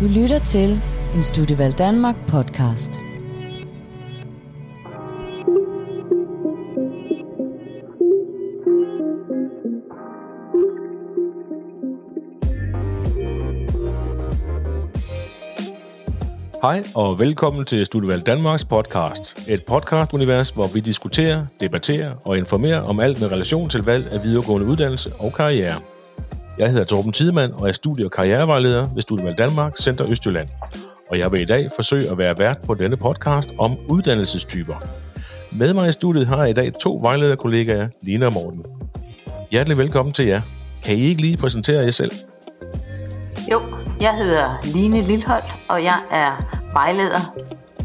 Du lytter til en Studievalg Danmark podcast. Hej og velkommen til Studievalg Danmarks podcast. Et podcast-univers, hvor vi diskuterer, debatterer og informerer om alt med relation til valg af videregående uddannelse og karriere. Jeg hedder Torben Tidemand og er studie- og karrierevejleder ved Studievalg Danmark Center Østjylland. Og jeg vil i dag forsøge at være vært på denne podcast om uddannelsestyper. Med mig i studiet har jeg i dag to vejlederkollegaer, Lina og Morten. Hjertelig velkommen til jer. Kan I ikke lige præsentere jer selv? Jo, jeg hedder Line Lilholdt, og jeg er vejleder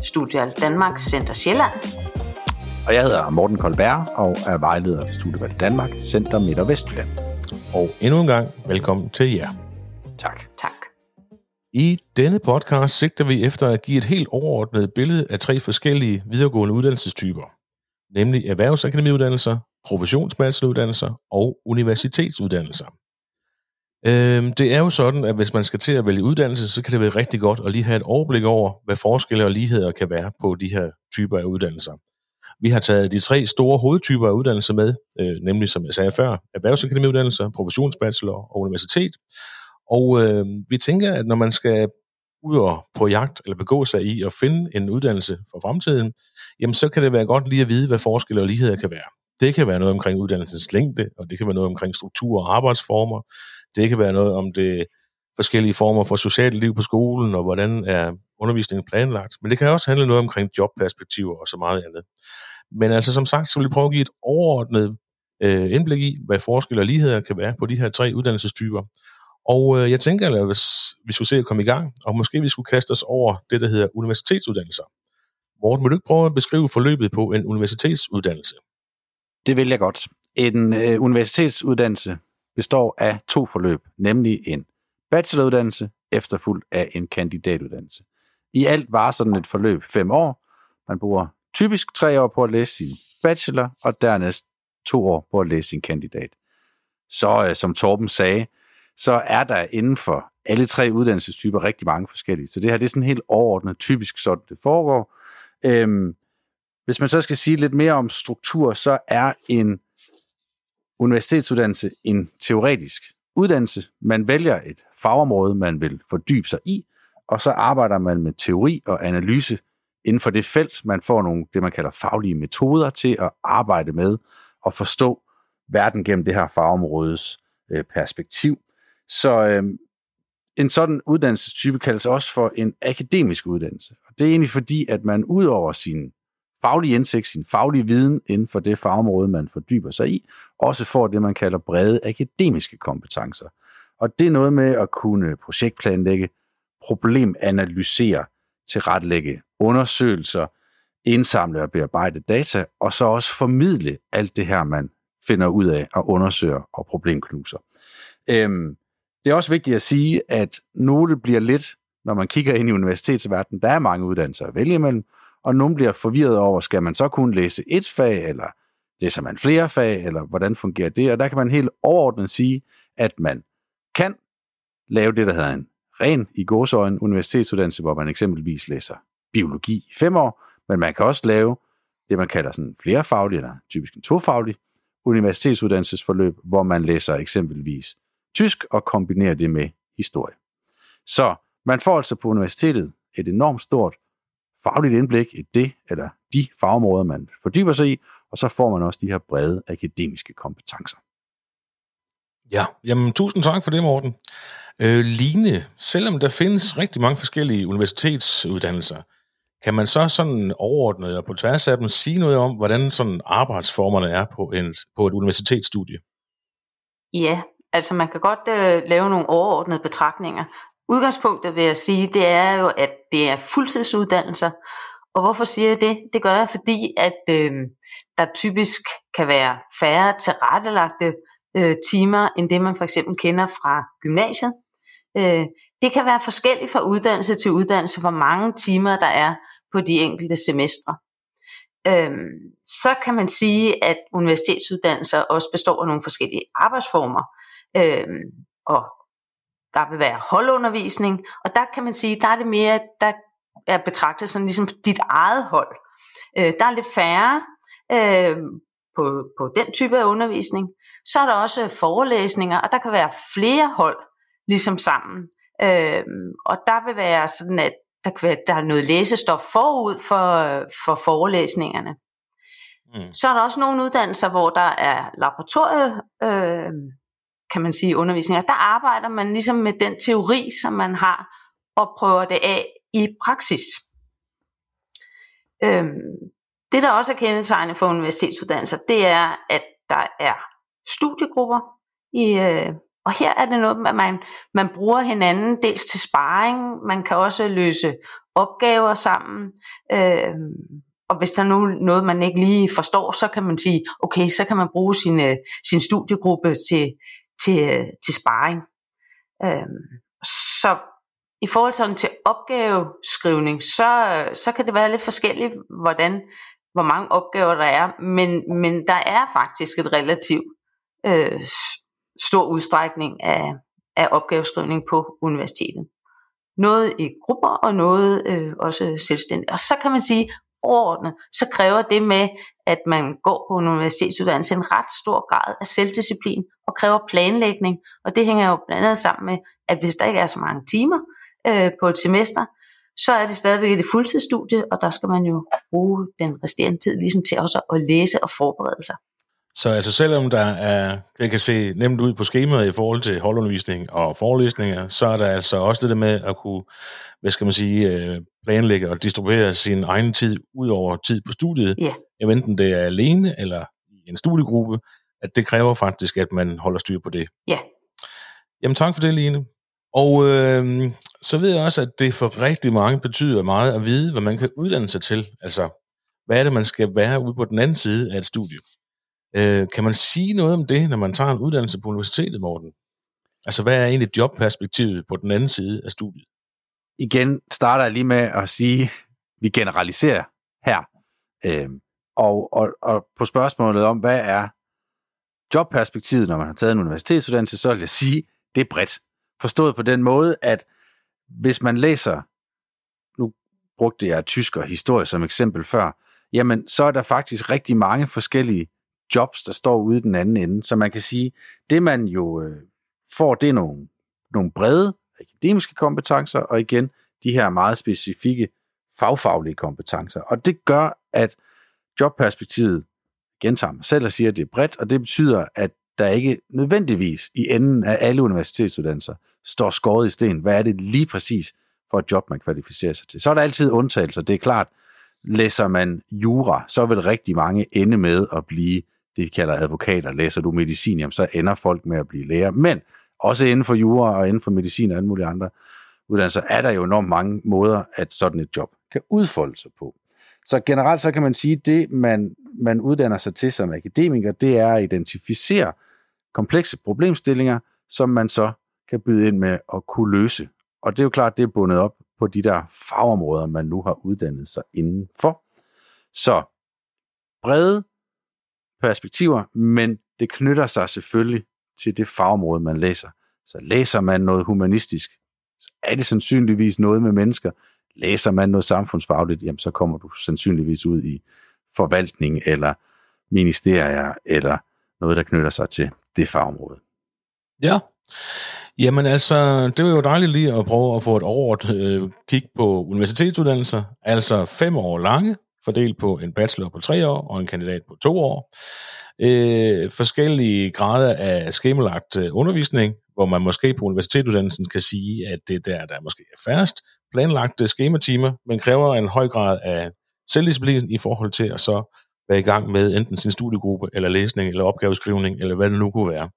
Studial Danmark Center Sjælland. Og jeg hedder Morten Kolberg og er vejleder ved Studievalg Danmark Center Midt- og Vestjylland. Og endnu en gang velkommen til jer. Tak. Tak. I denne podcast sigter vi efter at give et helt overordnet billede af tre forskellige videregående uddannelsestyper, nemlig erhvervsakademiuddannelser, professionsbacheloruddannelser og universitetsuddannelser. Øhm, det er jo sådan, at hvis man skal til at vælge uddannelse, så kan det være rigtig godt at lige have et overblik over, hvad forskelle og ligheder kan være på de her typer af uddannelser. Vi har taget de tre store hovedtyper af uddannelser med, øh, nemlig som jeg sagde før, erhvervsakademiuddannelser, professionsbachelor og universitet. Og øh, vi tænker, at når man skal ud og på jagt eller begå sig i at finde en uddannelse for fremtiden, jamen så kan det være godt lige at vide, hvad forskelle og ligheder kan være. Det kan være noget omkring uddannelsens længde, og det kan være noget omkring struktur og arbejdsformer. Det kan være noget om det forskellige former for socialt liv på skolen, og hvordan er undervisningen planlagt. Men det kan også handle noget omkring jobperspektiver og så meget andet. Men altså som sagt, så vil vi prøve at give et overordnet øh, indblik i, hvad forskelle og ligheder kan være på de her tre uddannelsestyper. Og øh, jeg tænker, at hvis vi skulle se at komme i gang, og måske vi skulle kaste os over det, der hedder universitetsuddannelser. Morten, vil du ikke prøve at beskrive forløbet på en universitetsuddannelse? Det vil jeg godt. En øh, universitetsuddannelse består af to forløb, nemlig en bacheloruddannelse efterfulgt af en kandidatuddannelse. I alt var sådan et forløb fem år. Man bruger typisk tre år på at læse sin bachelor, og dernæst to år på at læse sin kandidat. Så øh, som Torben sagde, så er der inden for alle tre uddannelsestyper rigtig mange forskellige. Så det her det er sådan helt overordnet, typisk sådan det foregår. Øhm, hvis man så skal sige lidt mere om struktur, så er en universitetsuddannelse en teoretisk uddannelse. Man vælger et fagområde, man vil fordybe sig i, og så arbejder man med teori og analyse inden for det felt. Man får nogle, det man kalder faglige metoder til at arbejde med og forstå verden gennem det her fagområdes øh, perspektiv. Så øh, en sådan uddannelsestype kaldes også for en akademisk uddannelse. Og det er egentlig fordi, at man ud over sin faglige indsigt, sin faglige viden inden for det fagområde, man fordyber sig i, også får det, man kalder brede akademiske kompetencer. Og det er noget med at kunne projektplanlægge, problemanalysere, tilrettelægge undersøgelser, indsamle og bearbejde data, og så også formidle alt det her, man finder ud af og undersøger og problemknuser. Øhm, det er også vigtigt at sige, at nogle bliver lidt, når man kigger ind i universitetsverdenen, der er mange uddannelser at vælge imellem, og nogle bliver forvirret over, skal man så kun læse et fag, eller læser man flere fag, eller hvordan fungerer det? Og der kan man helt overordnet sige, at man kan lave det, der hedder en ren i gåsøjne universitetsuddannelse, hvor man eksempelvis læser biologi i fem år, men man kan også lave det, man kalder sådan flerfaglig, eller typisk en tofaglig universitetsuddannelsesforløb, hvor man læser eksempelvis tysk og kombinerer det med historie. Så man får altså på universitetet et enormt stort fagligt indblik i det eller de fagområder, man fordyber sig i, og så får man også de her brede akademiske kompetencer. Ja, jamen tusind tak for det, Morten. Øh, Line, selvom der findes rigtig mange forskellige universitetsuddannelser, kan man så sådan overordnet og på tværs af dem sige noget om, hvordan sådan arbejdsformerne er på, en, på et universitetsstudie? Ja, altså man kan godt øh, lave nogle overordnede betragtninger. Udgangspunktet vil jeg sige, det er jo, at det er fuldtidsuddannelser. Og hvorfor siger jeg det? Det gør jeg, fordi at øh, der typisk kan være færre tilrettelagte øh, timer, end det man for eksempel kender fra gymnasiet. Øh, det kan være forskelligt fra uddannelse til uddannelse, hvor mange timer der er på de enkelte semestre. Øhm, så kan man sige, at universitetsuddannelser også består af nogle forskellige arbejdsformer. øhm, og der vil være holdundervisning, og der kan man sige, der er det mere, der er betragtet som ligesom dit eget hold. Øh, der er lidt færre øh, på, på den type af undervisning. Så er der også forelæsninger, og der kan være flere hold ligesom sammen. Øh, og der vil være sådan, at der, kan være, der er noget læsestof forud for, for forelæsningerne. Mm. Så er der også nogle uddannelser, hvor der er laboratorie, øh, kan man sige, undervisninger. Der arbejder man ligesom med den teori, som man har, og prøver det af i praksis. Øh, det, der også er kendetegnende for universitetsuddannelser, det er, at der er studiegrupper i, øh, og her er det noget, at man, man bruger hinanden dels til sparring, man kan også løse opgaver sammen. Øh, og hvis der er noget, man ikke lige forstår, så kan man sige, okay, så kan man bruge sin, øh, sin studiegruppe til, til, øh, til sparring. Øh, så i forhold til, til opgaveskrivning, så, øh, så kan det være lidt forskelligt, hvordan, hvor mange opgaver der er, men, men der er faktisk et relativt øh, stor udstrækning af, af opgaveskrivning på universitetet. Noget i grupper og noget øh, også selvstændigt. Og så kan man sige, overordnet, så kræver det med, at man går på en universitetsuddannelse en ret stor grad af selvdisciplin og kræver planlægning. Og det hænger jo blandt andet sammen med, at hvis der ikke er så mange timer øh, på et semester, så er det stadigvæk et fuldtidsstudie, og der skal man jo bruge den resterende tid ligesom til også at læse og forberede sig. Så altså selvom der er, det kan se nemt ud på skemaet i forhold til holdundervisning og forelæsninger, så er der altså også det der med at kunne, hvad skal man sige, øh, planlægge og distribuere sin egen tid ud over tid på studiet. Ja. Yeah. Enten det er alene eller i en studiegruppe, at det kræver faktisk, at man holder styr på det. Ja. Yeah. Jamen tak for det, Line. Og øh, så ved jeg også, at det for rigtig mange betyder meget at vide, hvad man kan uddanne sig til. Altså, hvad er det, man skal være ude på den anden side af et studie? Øh, kan man sige noget om det, når man tager en uddannelse på universitetet, Morten? Altså, hvad er egentlig jobperspektivet på den anden side af studiet? Igen starter jeg lige med at sige, at vi generaliserer her. Øh, og, og, og på spørgsmålet om, hvad er jobperspektivet, når man har taget en universitetsuddannelse, så vil jeg sige, det er bredt. Forstået på den måde, at hvis man læser, nu brugte jeg tysk og historie som eksempel før, jamen så er der faktisk rigtig mange forskellige jobs, der står ude i den anden ende. Så man kan sige, det man jo øh, får, det er nogle, nogle brede akademiske kompetencer, og igen de her meget specifikke fagfaglige kompetencer. Og det gør, at jobperspektivet gentager mig selv og siger, at det er bredt, og det betyder, at der ikke nødvendigvis i enden af alle universitetsuddannelser står skåret i sten. Hvad er det lige præcis for et job, man kvalificerer sig til? Så er der altid undtagelser, det er klart. Læser man jura, så vil rigtig mange ende med at blive det, vi kalder advokater. Læser du medicin, jamen, så ender folk med at blive læger. Men også inden for jura og inden for medicin og alle mulige andre uddannelser, er der jo enormt mange måder, at sådan et job kan udfolde sig på. Så generelt så kan man sige, at det, man, man uddanner sig til som akademiker, det er at identificere komplekse problemstillinger, som man så kan byde ind med at kunne løse. Og det er jo klart, det er bundet op på de der fagområder, man nu har uddannet sig indenfor. Så brede perspektiver, men det knytter sig selvfølgelig til det fagområde, man læser. Så læser man noget humanistisk, så er det sandsynligvis noget med mennesker. Læser man noget samfundsfagligt, jamen så kommer du sandsynligvis ud i forvaltning eller ministerier eller noget, der knytter sig til det fagområde. Ja, jamen altså, det var jo dejligt lige at prøve at få et overordnet øh, kig på universitetsuddannelser, altså fem år lange, fordelt på en bachelor på tre år og en kandidat på to år. Øh, forskellige grader af skemalagt øh, undervisning, hvor man måske på universitetsuddannelsen kan sige, at det der, der måske er færrest planlagte skematimer, men kræver en høj grad af selvdisciplin i forhold til at så være i gang med enten sin studiegruppe, eller læsning, eller opgaveskrivning, eller hvad det nu kunne være.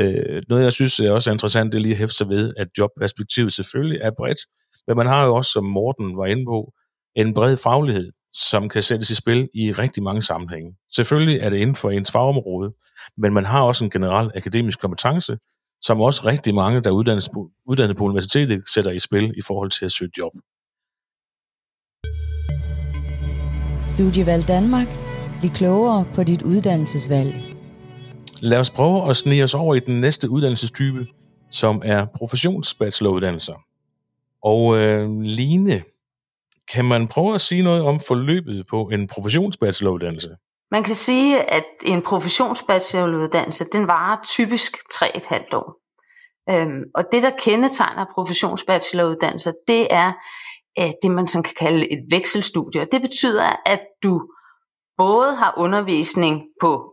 Øh, noget, jeg synes er også er interessant, det er lige at hæfte sig ved, at jobperspektivet selvfølgelig er bredt, men man har jo også, som Morten var inde på, en bred faglighed som kan sættes i spil i rigtig mange sammenhænge. Selvfølgelig er det inden for ens fagområde, men man har også en generel akademisk kompetence, som også rigtig mange, der uddannes på, uddannet på universitetet, sætter i spil i forhold til at søge job. Studievalg Danmark. Bliv klogere på dit uddannelsesvalg. Lad os prøve at snige os over i den næste uddannelsestype, som er professionsbacheloruddannelser. Og øh, Line, kan man prøve at sige noget om forløbet på en professionsbacheloruddannelse? Man kan sige, at en professionsbacheloruddannelse, den varer typisk 3,5 år. Øhm, og det, der kendetegner professionsbacheloruddannelser, det er øh, det, man sådan kan kalde et vekselstudie. det betyder, at du både har undervisning på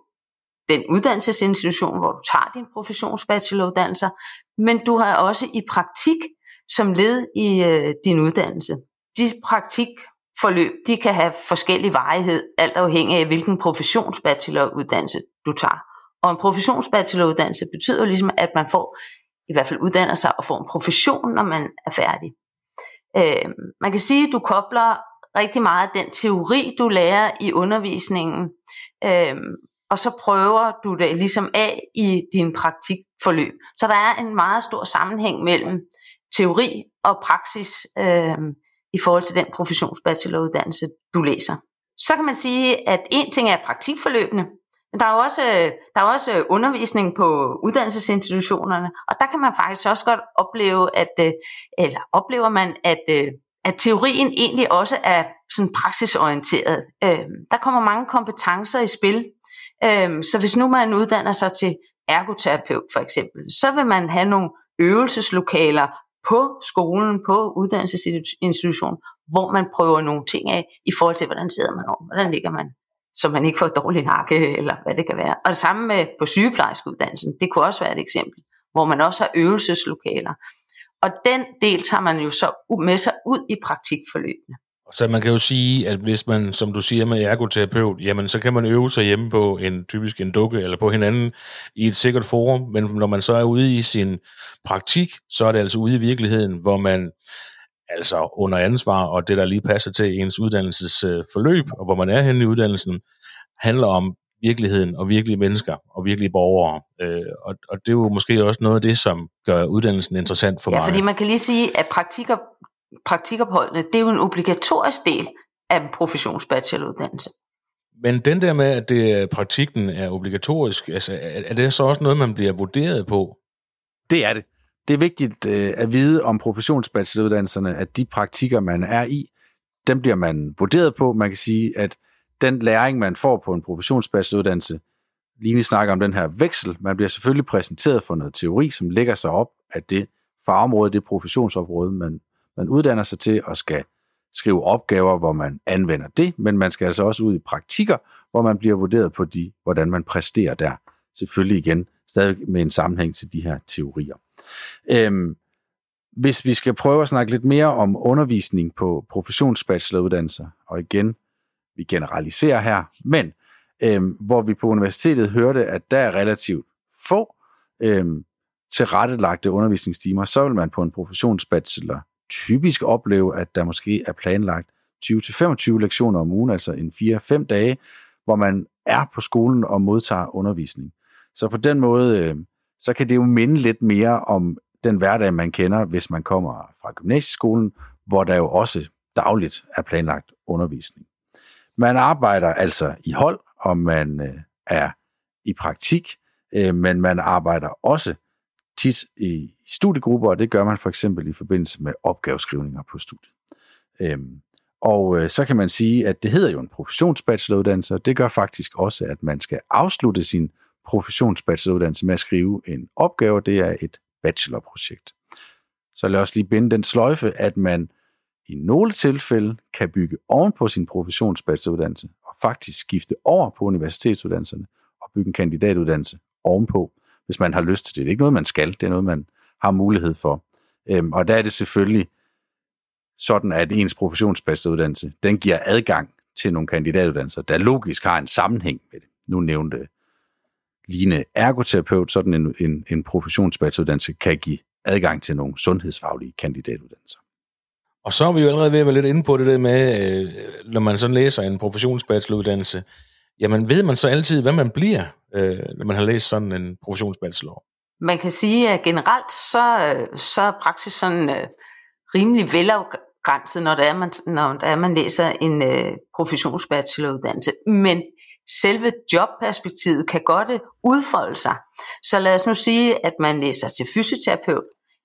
den uddannelsesinstitution, hvor du tager din professionsbacheloruddannelse, men du har også i praktik som led i øh, din uddannelse. De praktikforløb, de kan have forskellig varighed, alt afhængig af hvilken professionsbacheloruddannelse du tager. Og en professionsbacheloruddannelse betyder ligesom, at man får i hvert fald uddanner sig og får en profession, når man er færdig. Øh, man kan sige, at du kobler rigtig meget af den teori, du lærer i undervisningen, øh, og så prøver du det ligesom af i din praktikforløb. Så der er en meget stor sammenhæng mellem teori og praksis øh, i forhold til den professionsbacheloruddannelse, du læser. Så kan man sige, at en ting er praktikforløbene, men der er også, der er også undervisning på uddannelsesinstitutionerne, og der kan man faktisk også godt opleve, at, øh, eller oplever man, at, øh, at teorien egentlig også er sådan praksisorienteret. Øh, der kommer mange kompetencer i spil. Øhm, så hvis nu man uddanner sig til ergoterapeut for eksempel, så vil man have nogle øvelseslokaler på skolen, på uddannelsesinstitutionen, hvor man prøver nogle ting af i forhold til, hvordan sidder man over, hvordan ligger man, så man ikke får dårlig nakke, eller hvad det kan være. Og det samme med på sygeplejerskeuddannelsen, det kunne også være et eksempel, hvor man også har øvelseslokaler. Og den del tager man jo så med sig ud i praktikforløbene. Så man kan jo sige, at hvis man, som du siger med ergoterapeut, jamen så kan man øve sig hjemme på en typisk en dukke eller på hinanden i et sikkert forum, men når man så er ude i sin praktik, så er det altså ude i virkeligheden, hvor man altså under ansvar, og det der lige passer til ens uddannelsesforløb, og hvor man er henne i uddannelsen, handler om virkeligheden og virkelige mennesker og virkelige borgere. Øh, og, og det er jo måske også noget af det, som gør uddannelsen interessant for ja, mig. Ja, fordi man kan lige sige, at praktikker, praktikopholdene, det er jo en obligatorisk del af en professionsbacheloruddannelse. Men den der med, at det, praktikken er obligatorisk, altså, er det så også noget, man bliver vurderet på? Det er det det er vigtigt øh, at vide om professionsbacheloruddannelserne, at de praktikker, man er i, dem bliver man vurderet på. Man kan sige, at den læring, man får på en professionsbacheloruddannelse, Line snakker om den her veksel, man bliver selvfølgelig præsenteret for noget teori, som lægger sig op af det fagområde, det professionsområde, man, man uddanner sig til og skal skrive opgaver, hvor man anvender det, men man skal altså også ud i praktikker, hvor man bliver vurderet på de, hvordan man præsterer der. Selvfølgelig igen, stadig med en sammenhæng til de her teorier. Øhm, hvis vi skal prøve at snakke lidt mere om undervisning på professionsbacheloruddannelser, og igen, vi generaliserer her, men øh, hvor vi på universitetet hørte, at der er relativt få øh, tilrettelagte undervisningstimer, så vil man på en professionsbachelor typisk opleve, at der måske er planlagt 20-25 lektioner om ugen, altså en 4-5 dage, hvor man er på skolen og modtager undervisning. Så på den måde, øh, så kan det jo minde lidt mere om den hverdag, man kender, hvis man kommer fra gymnasieskolen, hvor der jo også dagligt er planlagt undervisning. Man arbejder altså i hold, og man øh, er i praktik, øh, men man arbejder også tit i studiegrupper, og det gør man for eksempel i forbindelse med opgaveskrivninger på studiet. Øhm, og øh, så kan man sige, at det hedder jo en professionsbacheloruddannelse, og det gør faktisk også, at man skal afslutte sin professionsbacheloruddannelse med at skrive en opgave. Det er et bachelorprojekt. Så lad os lige binde den sløjfe, at man i nogle tilfælde kan bygge oven på sin professionsbacheloruddannelse faktisk skifte over på universitetsuddannelserne og bygge en kandidatuddannelse ovenpå, hvis man har lyst til det. Det er ikke noget, man skal, det er noget, man har mulighed for. Øhm, og der er det selvfølgelig sådan, at ens professionsbacheloruddannelse, den giver adgang til nogle kandidatuddannelser, der logisk har en sammenhæng med det. Nu nævnte Line ergoterapeut, sådan en, en, en professionsbacheloruddannelse kan give adgang til nogle sundhedsfaglige kandidatuddannelser. Og så er vi jo allerede ved at være lidt inde på det der med, øh, når man sådan læser en professionsbacheloruddannelse, jamen ved man så altid, hvad man bliver, øh, når man har læst sådan en professionsbachelor? Man kan sige, at generelt så, øh, så er praksis sådan øh, rimelig velafgrænset, når det er, man, når det er, man læser en øh, professionsbacheloruddannelse. Men selve jobperspektivet kan godt øh, udfolde sig. Så lad os nu sige, at man læser til fysioterapeut.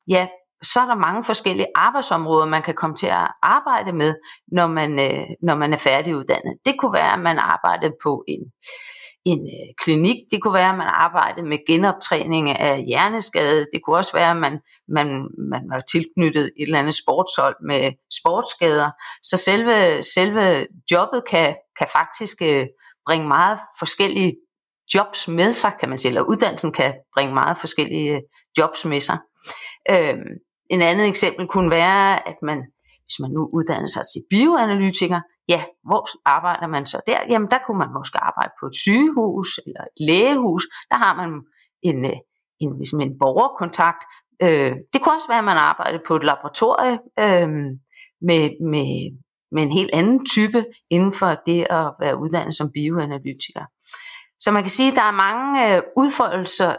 Ja, så er der mange forskellige arbejdsområder, man kan komme til at arbejde med, når man, øh, når man er færdiguddannet. Det kunne være, at man arbejdede på en, en øh, klinik. Det kunne være, at man arbejdede med genoptræning af hjerneskade. Det kunne også være, at man, man, man var tilknyttet et eller andet sportshold med sportsskader. Så selve, selve jobbet kan, kan faktisk øh, bringe meget forskellige jobs med sig, kan man sige, eller uddannelsen kan bringe meget forskellige øh, jobs med sig. Øhm, en andet eksempel kunne være, at man, hvis man nu uddanner sig til bioanalytiker, ja, hvor arbejder man så der? Jamen, der kunne man måske arbejde på et sygehus eller et lægehus. Der har man en, øh, en, ligesom en borgerkontakt. Øh, det kunne også være, at man arbejder på et laboratorie øh, med, med, med en helt anden type inden for det at være uddannet som bioanalytiker. Så man kan sige, at der er mange øh, udfoldelser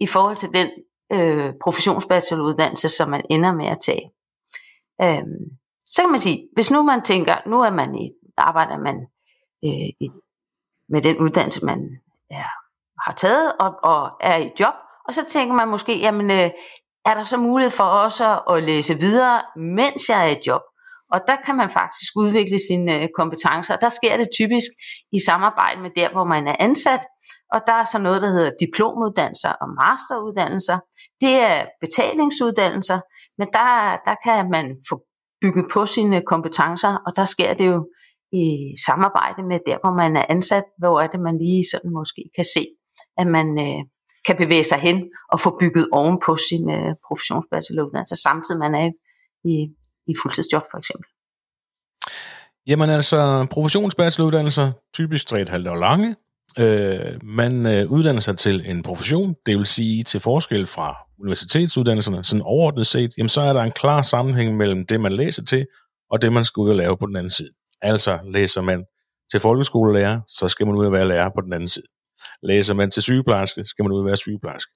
i forhold til den øh, professionsbacheloruddannelse, som man ender med at tage. Øh, så kan man sige, hvis nu man tænker, nu er man i, arbejder man øh, i, med den uddannelse, man er, har taget og, og er i job, og så tænker man måske, jamen øh, er der så mulighed for også at læse videre, mens jeg er i job? Og der kan man faktisk udvikle sine øh, kompetencer. Der sker det typisk i samarbejde med der, hvor man er ansat. Og der er så noget, der hedder diplomuddannelser og masteruddannelser. Det er betalingsuddannelser, men der, der kan man få bygget på sine kompetencer, og der sker det jo i samarbejde med der, hvor man er ansat, hvor er det, man lige sådan måske kan se, at man øh, kan bevæge sig hen og få bygget oven på sin øh, professionsbacheloruddannelse, samtidig man er i, i fuldtidsjob for eksempel. Jamen altså, professionsbacheloruddannelser, typisk 3,5 år lange. Øh, man øh, uddanner sig til en profession, det vil sige til forskel fra universitetsuddannelserne, sådan overordnet set, jamen så er der en klar sammenhæng mellem det, man læser til, og det, man skal ud og lave på den anden side. Altså læser man til folkeskolelærer, så skal man ud og være lærer på den anden side. Læser man til sygeplejerske, skal man ud og være sygeplejerske.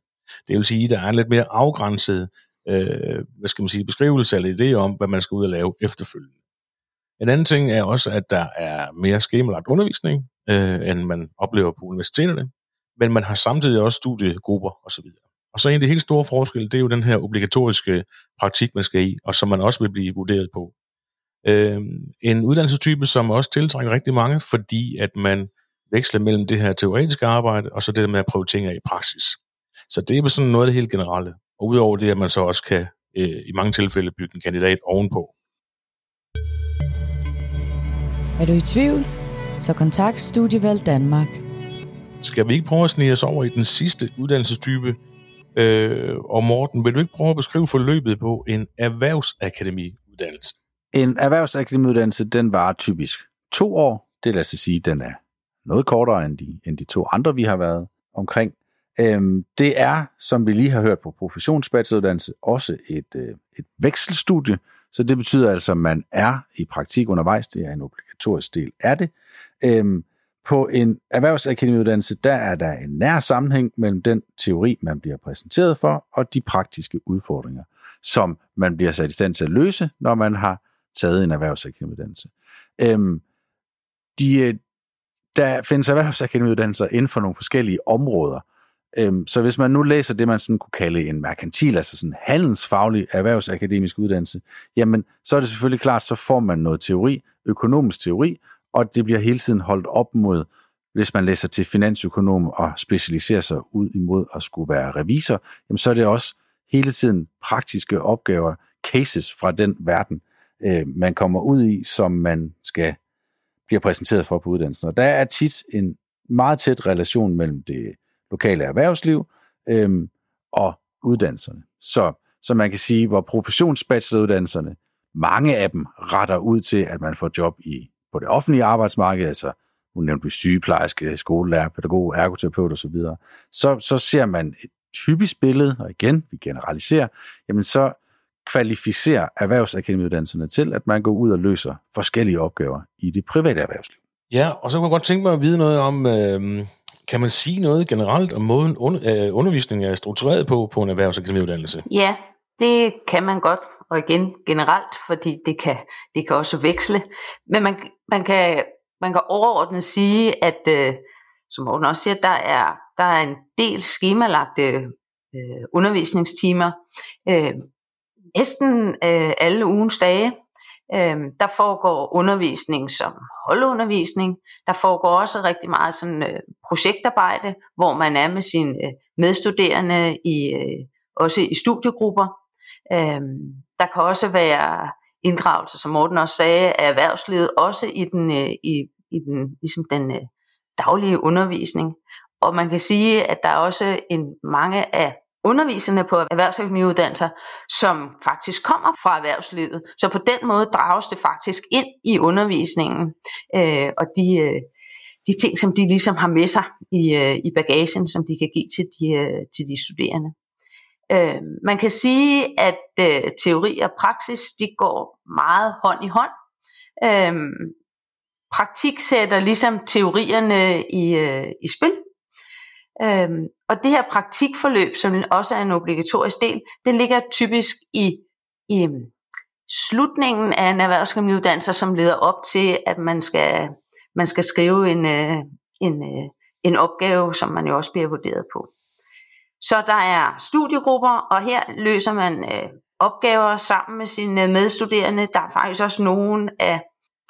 Det vil sige, at der er en lidt mere afgrænset øh, hvad skal man sige, beskrivelse eller idé om, hvad man skal ud og lave efterfølgende. En anden ting er også, at der er mere skemalagt undervisning, øh, end man oplever på universiteterne, men man har samtidig også studiegrupper osv. Og så en af de helt store forskelle, det er jo den her obligatoriske praktik, man skal i, og som man også vil blive vurderet på. Øh, en uddannelsestype, som også tiltrækker rigtig mange, fordi at man veksler mellem det her teoretiske arbejde, og så det med at prøve ting af i praksis. Så det er sådan noget af det helt generelle. Og udover det, at man så også kan øh, i mange tilfælde bygge en kandidat ovenpå. Er du i tvivl? Så kontakt Studievalg Danmark. Skal vi ikke prøve at snige os over i den sidste uddannelsestype, Øh, og Morten, vil du ikke prøve at beskrive forløbet på en erhvervsakademiuddannelse? En erhvervsakademiuddannelse, den var typisk to år. Det lader sig sige, den er noget kortere end de, end de to andre, vi har været omkring. Øhm, det er, som vi lige har hørt på professionsbacheloruddannelse, også et, øh, et vekselstudie, så det betyder altså, at man er i praktik undervejs. Det er en obligatorisk del af det. Øhm, på en erhvervsakademiuddannelse, der er der en nær sammenhæng mellem den teori, man bliver præsenteret for, og de praktiske udfordringer, som man bliver sat i stand til at løse, når man har taget en erhvervsakademiuddannelse. Øhm, de, øh, der findes erhvervsakademiuddannelser inden for nogle forskellige områder. Øhm, så hvis man nu læser det, man sådan kunne kalde en merkantil, altså sådan handelsfaglig erhvervsakademisk uddannelse, jamen så er det selvfølgelig klart, så får man noget teori, økonomisk teori, og det bliver hele tiden holdt op mod, hvis man læser til finansøkonom og specialiserer sig ud imod at skulle være revisor, jamen så er det også hele tiden praktiske opgaver, cases fra den verden, øh, man kommer ud i, som man skal blive præsenteret for på uddannelsen. Og der er tit en meget tæt relation mellem det lokale erhvervsliv øh, og uddannelserne. Så, så man kan sige, hvor professionsbacheloruddannelserne, mange af dem retter ud til, at man får job i på det offentlige arbejdsmarked, altså nu nævnte vi sygeplejerske, skolelærer, pædagog, ergoterapeut osv., så, så ser man et typisk billede, og igen, vi generaliserer, jamen så kvalificerer erhvervsakademiuddannelserne til, at man går ud og løser forskellige opgaver i det private erhvervsliv. Ja, og så kunne jeg godt tænke mig at vide noget om, øh, kan man sige noget generelt om måden under, øh, undervisningen er struktureret på på en erhvervsakademiuddannelse? Ja, det kan man godt, og igen generelt, fordi det kan, det kan også veksle. Men man, man kan man kan overordnet sige, at øh, som Morten også siger, der er, der er en del skemalagte øh, undervisningstimer. Øh, næsten øh, alle ugens dage. Øh, der foregår undervisning som holdundervisning. Der foregår også rigtig meget sådan, øh, projektarbejde, hvor man er med sine øh, medstuderende i øh, også i studiegrupper. Øhm, der kan også være inddragelse, som Morten også sagde, af erhvervslivet, også i den, øh, i, i den, ligesom den øh, daglige undervisning. Og man kan sige, at der er også en mange af underviserne på erhvervsøkonomiuddannelser, som faktisk kommer fra erhvervslivet. Så på den måde drages det faktisk ind i undervisningen, øh, og de, øh, de ting, som de ligesom har med sig i, øh, i bagagen, som de kan give til de, øh, til de studerende. Øh, man kan sige, at øh, teori og praksis, de går meget hånd i hånd. Øh, praktik sætter ligesom teorierne i, øh, i spil. Øh, og det her praktikforløb, som også er en obligatorisk del, det ligger typisk i, i øh, slutningen af en erhvervsakademiuddannelse, som leder op til, at man skal, man skal skrive en, øh, en, øh, en opgave, som man jo også bliver vurderet på. Så der er studiegrupper, og her løser man øh, opgaver sammen med sine øh, medstuderende. Der er faktisk også nogle af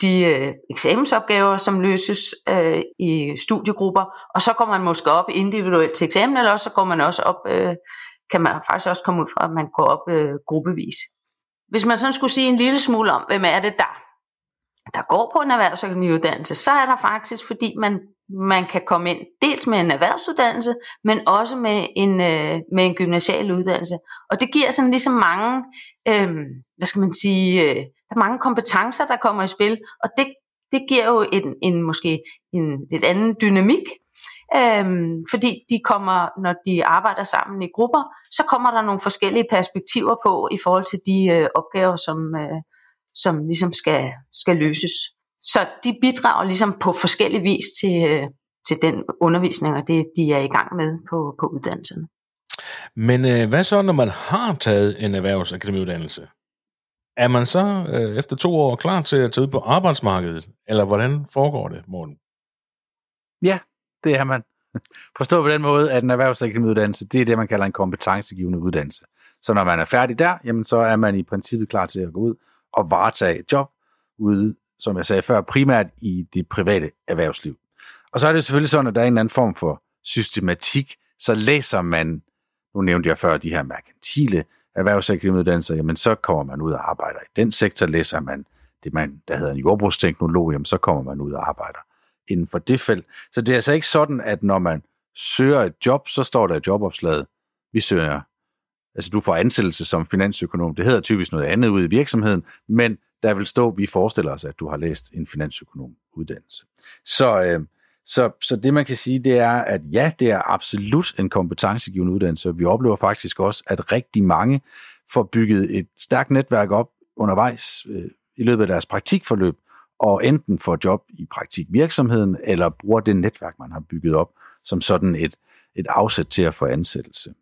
de øh, eksamensopgaver, som løses øh, i studiegrupper, og så kommer man måske op individuelt til eksamen, eller også så går man også op, øh, kan man faktisk også komme ud fra, at man går op øh, gruppevis. Hvis man sådan skulle sige en lille smule om, hvem er det, der, der går på en erhvervsøkonomiuddannelse, så er der faktisk, fordi man man kan komme ind dels med en erhvervsuddannelse, men også med en, øh, med en gymnasial uddannelse. Og det giver sådan ligesom mange, øh, hvad skal man sige, øh, der er mange kompetencer, der kommer i spil, og det, det giver jo en, en måske en lidt anden dynamik, Øhm, fordi de kommer, når de arbejder sammen i grupper, så kommer der nogle forskellige perspektiver på i forhold til de øh, opgaver, som, øh, som ligesom skal, skal løses. Så de bidrager ligesom på forskellig vis til, øh, til den undervisning, og det de er i gang med på, på uddannelserne. Men øh, hvad så, når man har taget en erhvervsakademiuddannelse? Er man så øh, efter to år klar til at tage ud på arbejdsmarkedet, eller hvordan foregår det, Morten? Ja, det er man. Forstå på den måde, at en erhvervsakademiuddannelse, det er det, man kalder en kompetencegivende uddannelse. Så når man er færdig der, jamen så er man i princippet klar til at gå ud og varetage et job ude som jeg sagde før, primært i det private erhvervsliv. Og så er det selvfølgelig sådan, at der er en eller anden form for systematik, så læser man, nu nævnte jeg før de her merkantile erhvervsakademiuddannelser, jamen så kommer man ud og arbejder i den sektor, læser man det, man, der hedder en jordbrugsteknolog, jamen så kommer man ud og arbejder inden for det felt. Så det er altså ikke sådan, at når man søger et job, så står der i jobopslaget, vi søger, altså du får ansættelse som finansøkonom. Det hedder typisk noget andet ude i virksomheden, men der vil stå, vi forestiller os, at du har læst en finansøkonom uddannelse. Så, øh, så, så det man kan sige, det er, at ja, det er absolut en kompetencegivende uddannelse, og vi oplever faktisk også, at rigtig mange får bygget et stærkt netværk op undervejs øh, i løbet af deres praktikforløb, og enten får job i praktikvirksomheden, eller bruger det netværk, man har bygget op, som sådan et, et afsæt til at få ansættelse.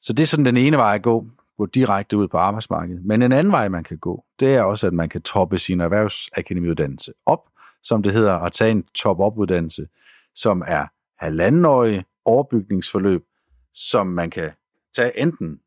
Så det er sådan den ene vej at gå gå direkte ud på arbejdsmarkedet. Men en anden vej, man kan gå, det er også, at man kan toppe sin erhvervsakademiuddannelse op, som det hedder, at tage en top-up-uddannelse, som er halvandenårig overbygningsforløb, som man kan tage enten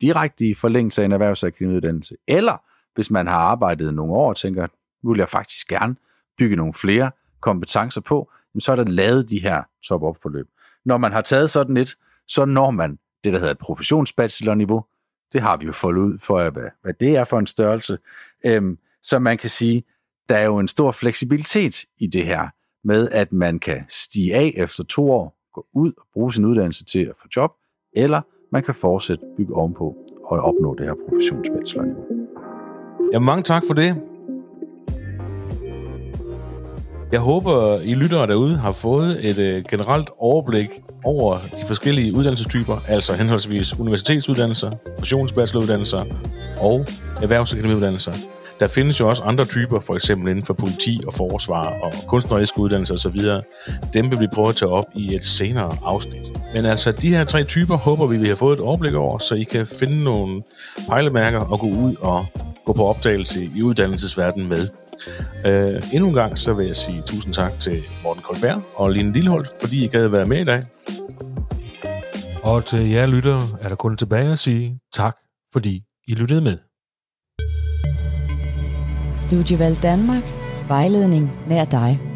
direkte i forlængelse af en erhvervsakademiuddannelse, eller hvis man har arbejdet nogle år og tænker, nu vil jeg faktisk gerne bygge nogle flere kompetencer på, så er der lavet de her top-up-forløb. Når man har taget sådan et, så når man det, der hedder et professionsbachelorniveau, det har vi jo fået ud for, hvad, hvad det er for en størrelse. Øhm, så man kan sige, der er jo en stor fleksibilitet i det her, med at man kan stige af efter to år, gå ud og bruge sin uddannelse til at få job, eller man kan fortsætte bygge ovenpå og opnå det her professionsbachelorniveau. Ja, mange tak for det. Jeg håber, I lyttere derude har fået et øh, generelt overblik over de forskellige uddannelsestyper, altså henholdsvis universitetsuddannelser, professionsbacheloruddannelser og erhvervsakademiuddannelser. Der findes jo også andre typer, for eksempel inden for politi og forsvar og kunstneriske uddannelser osv. Dem vil vi prøve at tage op i et senere afsnit. Men altså, de her tre typer håber vi, vi har fået et overblik over, så I kan finde nogle pejlemærker og gå ud og gå på opdagelse i uddannelsesverdenen med. Uh, endnu en gang så vil jeg sige tusind tak til Morten Koldberg og Line Lilleholdt, fordi I gad være med i dag. Og til jer lyttere er der kun tilbage at sige tak, fordi I lyttede med. Studievalg Danmark. Vejledning nær dig.